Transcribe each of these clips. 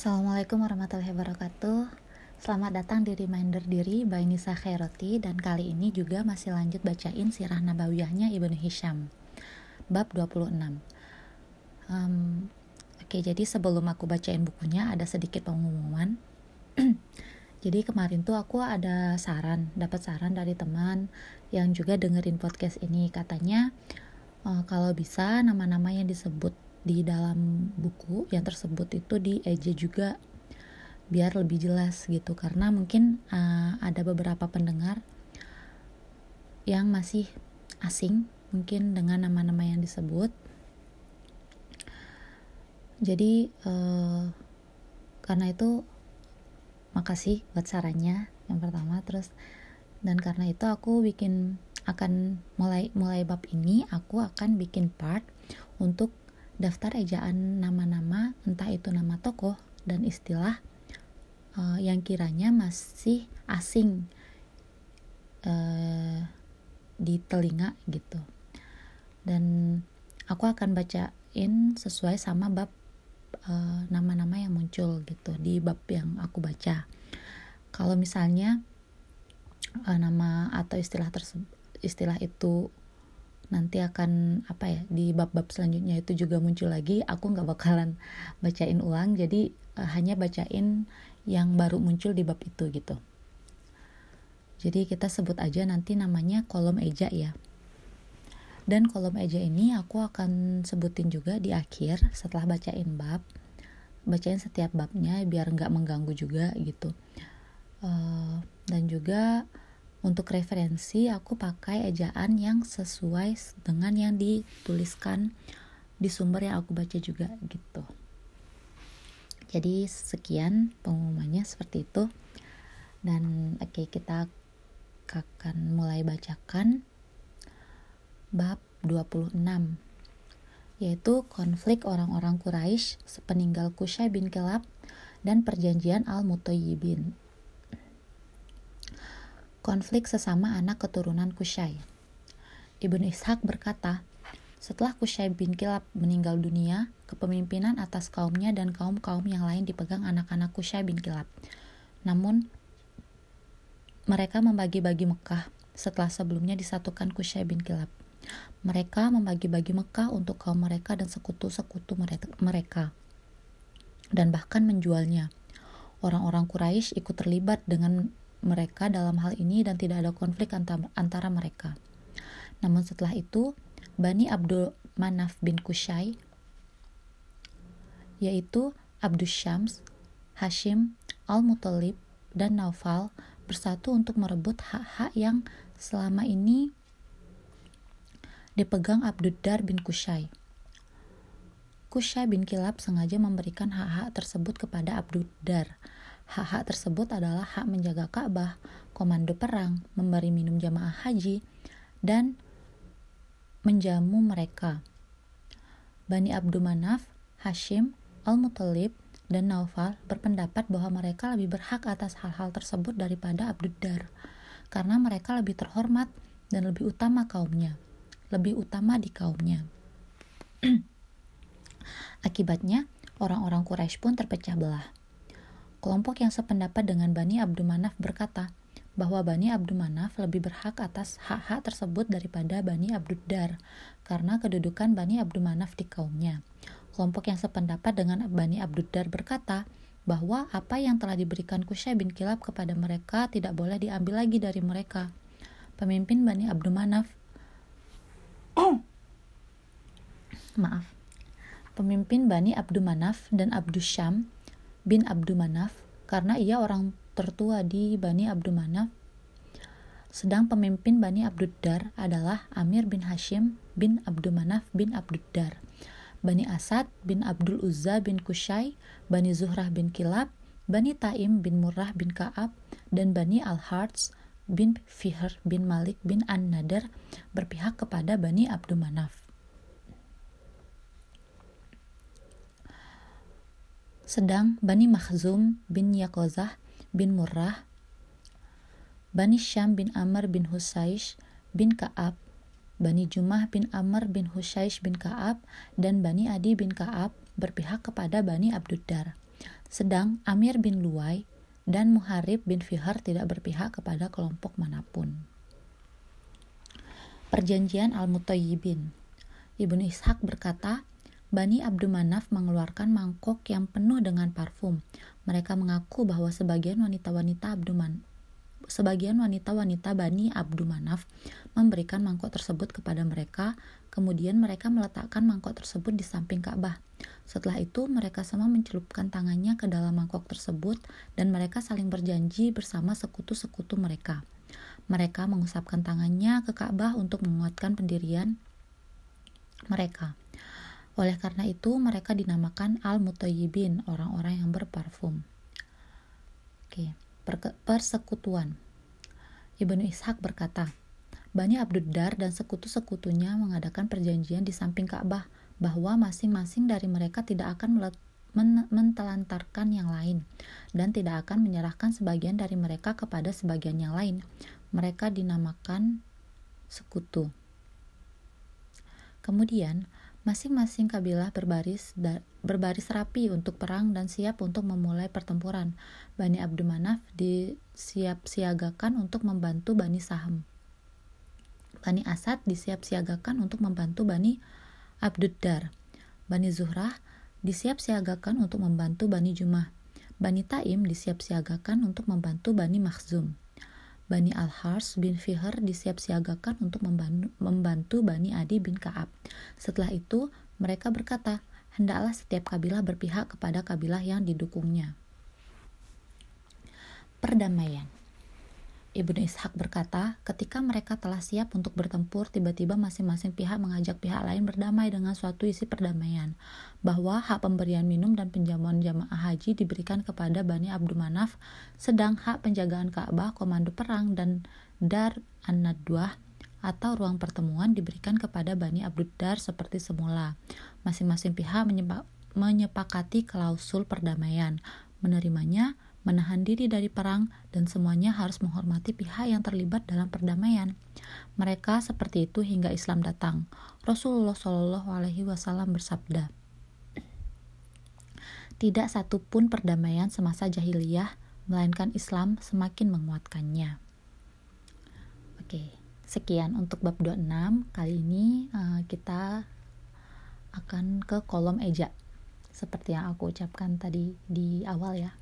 Assalamualaikum warahmatullahi wabarakatuh. Selamat datang di Reminder Diri by Nisa Khairoti Dan kali ini juga masih lanjut bacain sirah nabawiyahnya Ibnu Hisham Bab 26 um, Oke jadi sebelum aku bacain bukunya ada sedikit pengumuman. Jadi kemarin tuh aku ada saran, dapat saran dari teman yang juga dengerin podcast ini. Katanya uh, kalau bisa nama-nama yang disebut di dalam buku yang tersebut itu di EJ juga biar lebih jelas gitu. Karena mungkin uh, ada beberapa pendengar yang masih asing mungkin dengan nama-nama yang disebut. Jadi uh, karena itu makasih buat sarannya yang pertama terus dan karena itu aku bikin akan mulai mulai bab ini aku akan bikin part untuk daftar ejaan nama-nama entah itu nama tokoh dan istilah uh, yang kiranya masih asing uh, di telinga gitu. Dan aku akan bacain sesuai sama bab eh, nama-nama uh, yang muncul gitu di bab yang aku baca. Kalau misalnya uh, nama atau istilah tersebut istilah itu nanti akan apa ya di bab-bab selanjutnya itu juga muncul lagi aku nggak bakalan bacain ulang jadi uh, hanya bacain yang baru muncul di bab itu gitu. Jadi kita sebut aja nanti namanya kolom eja ya. Dan kolom eja ini aku akan sebutin juga di akhir setelah bacain bab bacain setiap babnya biar nggak mengganggu juga gitu. Uh, dan juga untuk referensi aku pakai ejaan yang sesuai dengan yang dituliskan di sumber yang aku baca juga gitu. Jadi sekian pengumumannya seperti itu. Dan oke okay, kita akan mulai bacakan bab 26 yaitu konflik orang-orang Quraisy sepeninggal Kushay bin Kelab dan perjanjian Al-Mutayyibin konflik sesama anak keturunan Kushay. Ibnu Ishaq berkata, setelah Kushay bin Kilab meninggal dunia, kepemimpinan atas kaumnya dan kaum-kaum yang lain dipegang anak-anak Kushay bin Kilab. Namun, mereka membagi-bagi Mekah setelah sebelumnya disatukan Kushay bin Kilab. Mereka membagi-bagi Mekah untuk kaum mereka dan sekutu-sekutu mereka, dan bahkan menjualnya. Orang-orang Quraisy ikut terlibat dengan mereka dalam hal ini dan tidak ada konflik antara mereka. Namun setelah itu, Bani Abdul Manaf bin Kushay, yaitu Abdus Syams, Hashim, Al-Muttalib, dan Naufal bersatu untuk merebut hak-hak yang selama ini dipegang Abduddar bin Kushay. Kushay bin Kilab sengaja memberikan hak-hak tersebut kepada Abduddar Hak-hak tersebut adalah hak menjaga Ka'bah, komando perang, memberi minum jamaah haji, dan menjamu mereka. Bani Abdul Manaf, Hashim, Al-Muttalib, dan Naufal berpendapat bahwa mereka lebih berhak atas hal-hal tersebut daripada Abduddar, karena mereka lebih terhormat dan lebih utama kaumnya, lebih utama di kaumnya. Akibatnya, orang-orang Quraisy pun terpecah belah. Kelompok yang sependapat dengan Bani Abdul Manaf berkata bahwa Bani Abdul Manaf lebih berhak atas hak-hak tersebut daripada Bani Abduddar karena kedudukan Bani Abdul Manaf di kaumnya. Kelompok yang sependapat dengan Bani Abduddar berkata bahwa apa yang telah diberikan Kushay bin Kilab kepada mereka tidak boleh diambil lagi dari mereka. Pemimpin Bani Abdul Manaf maaf pemimpin Bani Abdul Manaf dan Abdus Syam bin Abdul Manaf karena ia orang tertua di Bani Abdul Manaf. Sedang pemimpin Bani Abduddar adalah Amir bin Hashim bin Abdul Manaf bin Abduddar. Bani Asad bin Abdul Uzza bin Kushay, Bani Zuhrah bin Kilab, Bani Taim bin Murrah bin Ka'ab, dan Bani Al-Harts bin Fihr bin Malik bin An-Nadar berpihak kepada Bani Abdul Manaf. Sedang Bani Makhzum bin Yakozah bin Murrah, Bani Syam bin Amr bin Husaysh bin Ka'ab, Bani Jumah bin Amr bin Husaysh bin Ka'ab, dan Bani Adi bin Ka'ab berpihak kepada Bani Abduddar. Sedang Amir bin Luwai dan Muharib bin Fihar tidak berpihak kepada kelompok mana pun. Perjanjian Al-Mutayyibin Ibnu Ishaq berkata, Bani Abdumanaf mengeluarkan mangkok yang penuh dengan parfum. Mereka mengaku bahwa sebagian wanita-wanita Abduman sebagian wanita-wanita Bani Abdumanaf memberikan mangkok tersebut kepada mereka, kemudian mereka meletakkan mangkok tersebut di samping Ka'bah. Setelah itu, mereka semua mencelupkan tangannya ke dalam mangkok tersebut dan mereka saling berjanji bersama sekutu-sekutu mereka. Mereka mengusapkan tangannya ke Ka'bah untuk menguatkan pendirian mereka. Oleh karena itu, mereka dinamakan Al-Mutayyibin, orang-orang yang berparfum. Oke. Persekutuan. Ibnu Ishak berkata, Bani Abduddar dan sekutu-sekutunya mengadakan perjanjian di samping Ka'bah bahwa masing-masing dari mereka tidak akan mentelantarkan yang lain dan tidak akan menyerahkan sebagian dari mereka kepada sebagian yang lain. Mereka dinamakan sekutu. Kemudian, Masing-masing kabilah berbaris berbaris rapi untuk perang dan siap untuk memulai pertempuran. Bani Abdumanaf disiap-siagakan untuk membantu Bani Saham. Bani Asad disiap-siagakan untuk membantu Bani Abduddar. Bani Zuhrah disiap-siagakan untuk membantu Bani Jumah. Bani Taim disiap-siagakan untuk membantu Bani Makhzum. Bani Al-Hars bin Fihr disiap-siagakan untuk membantu Bani Adi bin Ka'ab. Setelah itu, mereka berkata, hendaklah setiap kabilah berpihak kepada kabilah yang didukungnya. Perdamaian Ibnu Ishaq berkata, ketika mereka telah siap untuk bertempur, tiba-tiba masing-masing pihak mengajak pihak lain berdamai dengan suatu isi perdamaian, bahwa hak pemberian minum dan penjamuan jamaah haji diberikan kepada Bani Abdul Manaf, sedang hak penjagaan Ka'bah, komando perang, dan Dar An-Nadwah atau ruang pertemuan diberikan kepada Bani Abduddar seperti semula. Masing-masing pihak menyepakati klausul perdamaian, menerimanya, menahan diri dari perang, dan semuanya harus menghormati pihak yang terlibat dalam perdamaian. Mereka seperti itu hingga Islam datang. Rasulullah Shallallahu Alaihi Wasallam bersabda, tidak satupun perdamaian semasa jahiliyah, melainkan Islam semakin menguatkannya. Oke, sekian untuk bab 26. Kali ini uh, kita akan ke kolom eja seperti yang aku ucapkan tadi di awal ya.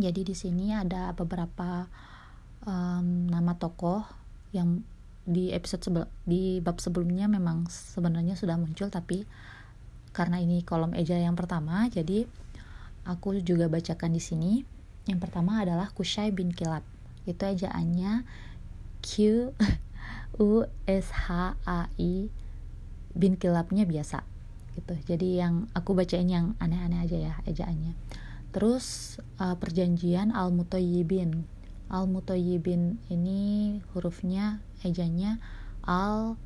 Jadi di sini ada beberapa um, nama tokoh yang di episode sebel di bab sebelumnya memang sebenarnya sudah muncul tapi karena ini kolom eja yang pertama jadi aku juga bacakan di sini. Yang pertama adalah Kushai bin Kilab. Itu ejaannya Q U S H A I bin Kilabnya biasa gitu. Jadi yang aku bacain yang aneh-aneh aja ya ejaannya. Terus uh, perjanjian Al-Mutayyibin. Al-Mutayyibin ini hurufnya ejanya Al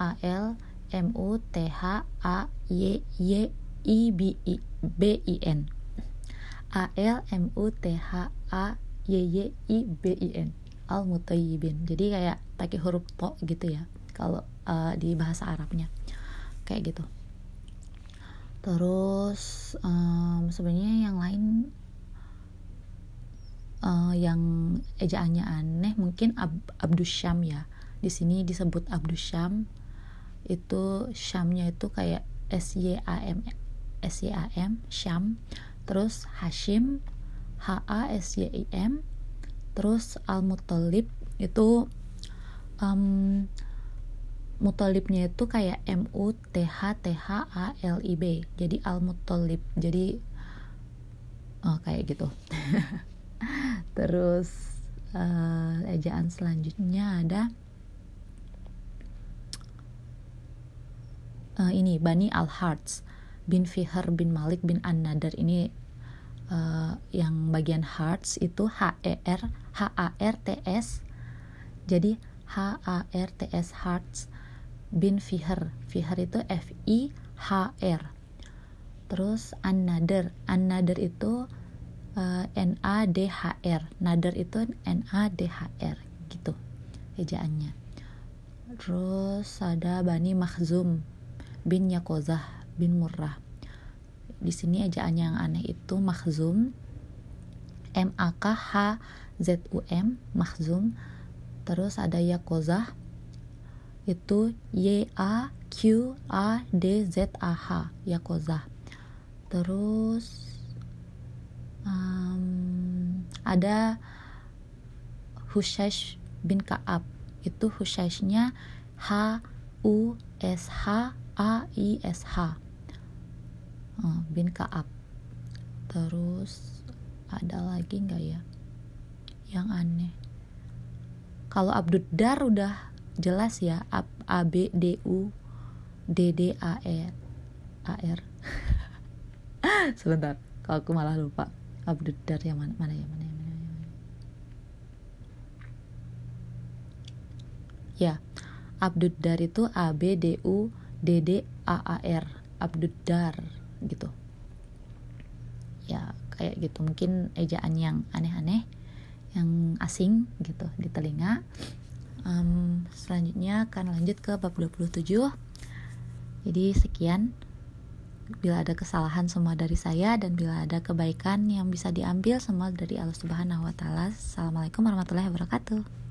A L M U T H A Y Y I B I B I N. A L M U T H A Y Y I B I N. Al-Mutayyibin. Jadi kayak pakai huruf to gitu ya kalau uh, di bahasa Arabnya. Kayak gitu terus um, sebenarnya yang lain uh, yang ejaannya aneh mungkin Ab Abdusyam ya. Di sini disebut Abdusyam itu Syamnya itu kayak S Y A M S Y A M Syam. Terus Hashim H A S Y I M. Terus Al Muttalib itu um, Mutolibnya itu kayak M U T H T H A L I B. Jadi al mutolib jadi oh kayak gitu. Terus uh, ejaan selanjutnya ada uh, ini Bani al Harts bin Fihr bin Malik bin An Nadar ini uh, yang bagian Harts itu H E R H A R T S. Jadi H A R T S Harts bin Fihr. Fihr itu F I H R. Terus another. Another itu uh, N A D H R. Nader itu N A D H R gitu ejaannya. Terus ada Bani Makhzum bin Yakozah bin Murrah. Di sini ejaan yang aneh itu makhzum M A K H Z U M makhzum. Terus ada yakozah itu Y A Q A D Z A H yakozah terus um, ada Hushaish bin Kaab. Itu Hushaishnya H U S H A I S H uh, bin Kaab. Terus ada lagi nggak ya? Yang aneh. Kalau Abdudar udah jelas ya A, A B D U D D A R A R. Sebentar kalau aku malah lupa. Abdudar yang mana mana ya mana ya mana ya, mana ya. ya Abdudar itu A B D U D D A A R. Abdudar gitu. Ya kayak gitu. Mungkin ejaan yang aneh-aneh yang asing gitu di telinga um, selanjutnya akan lanjut ke bab 27 jadi sekian bila ada kesalahan semua dari saya dan bila ada kebaikan yang bisa diambil semua dari Allah Subhanahu wa taala. Assalamualaikum warahmatullahi wabarakatuh.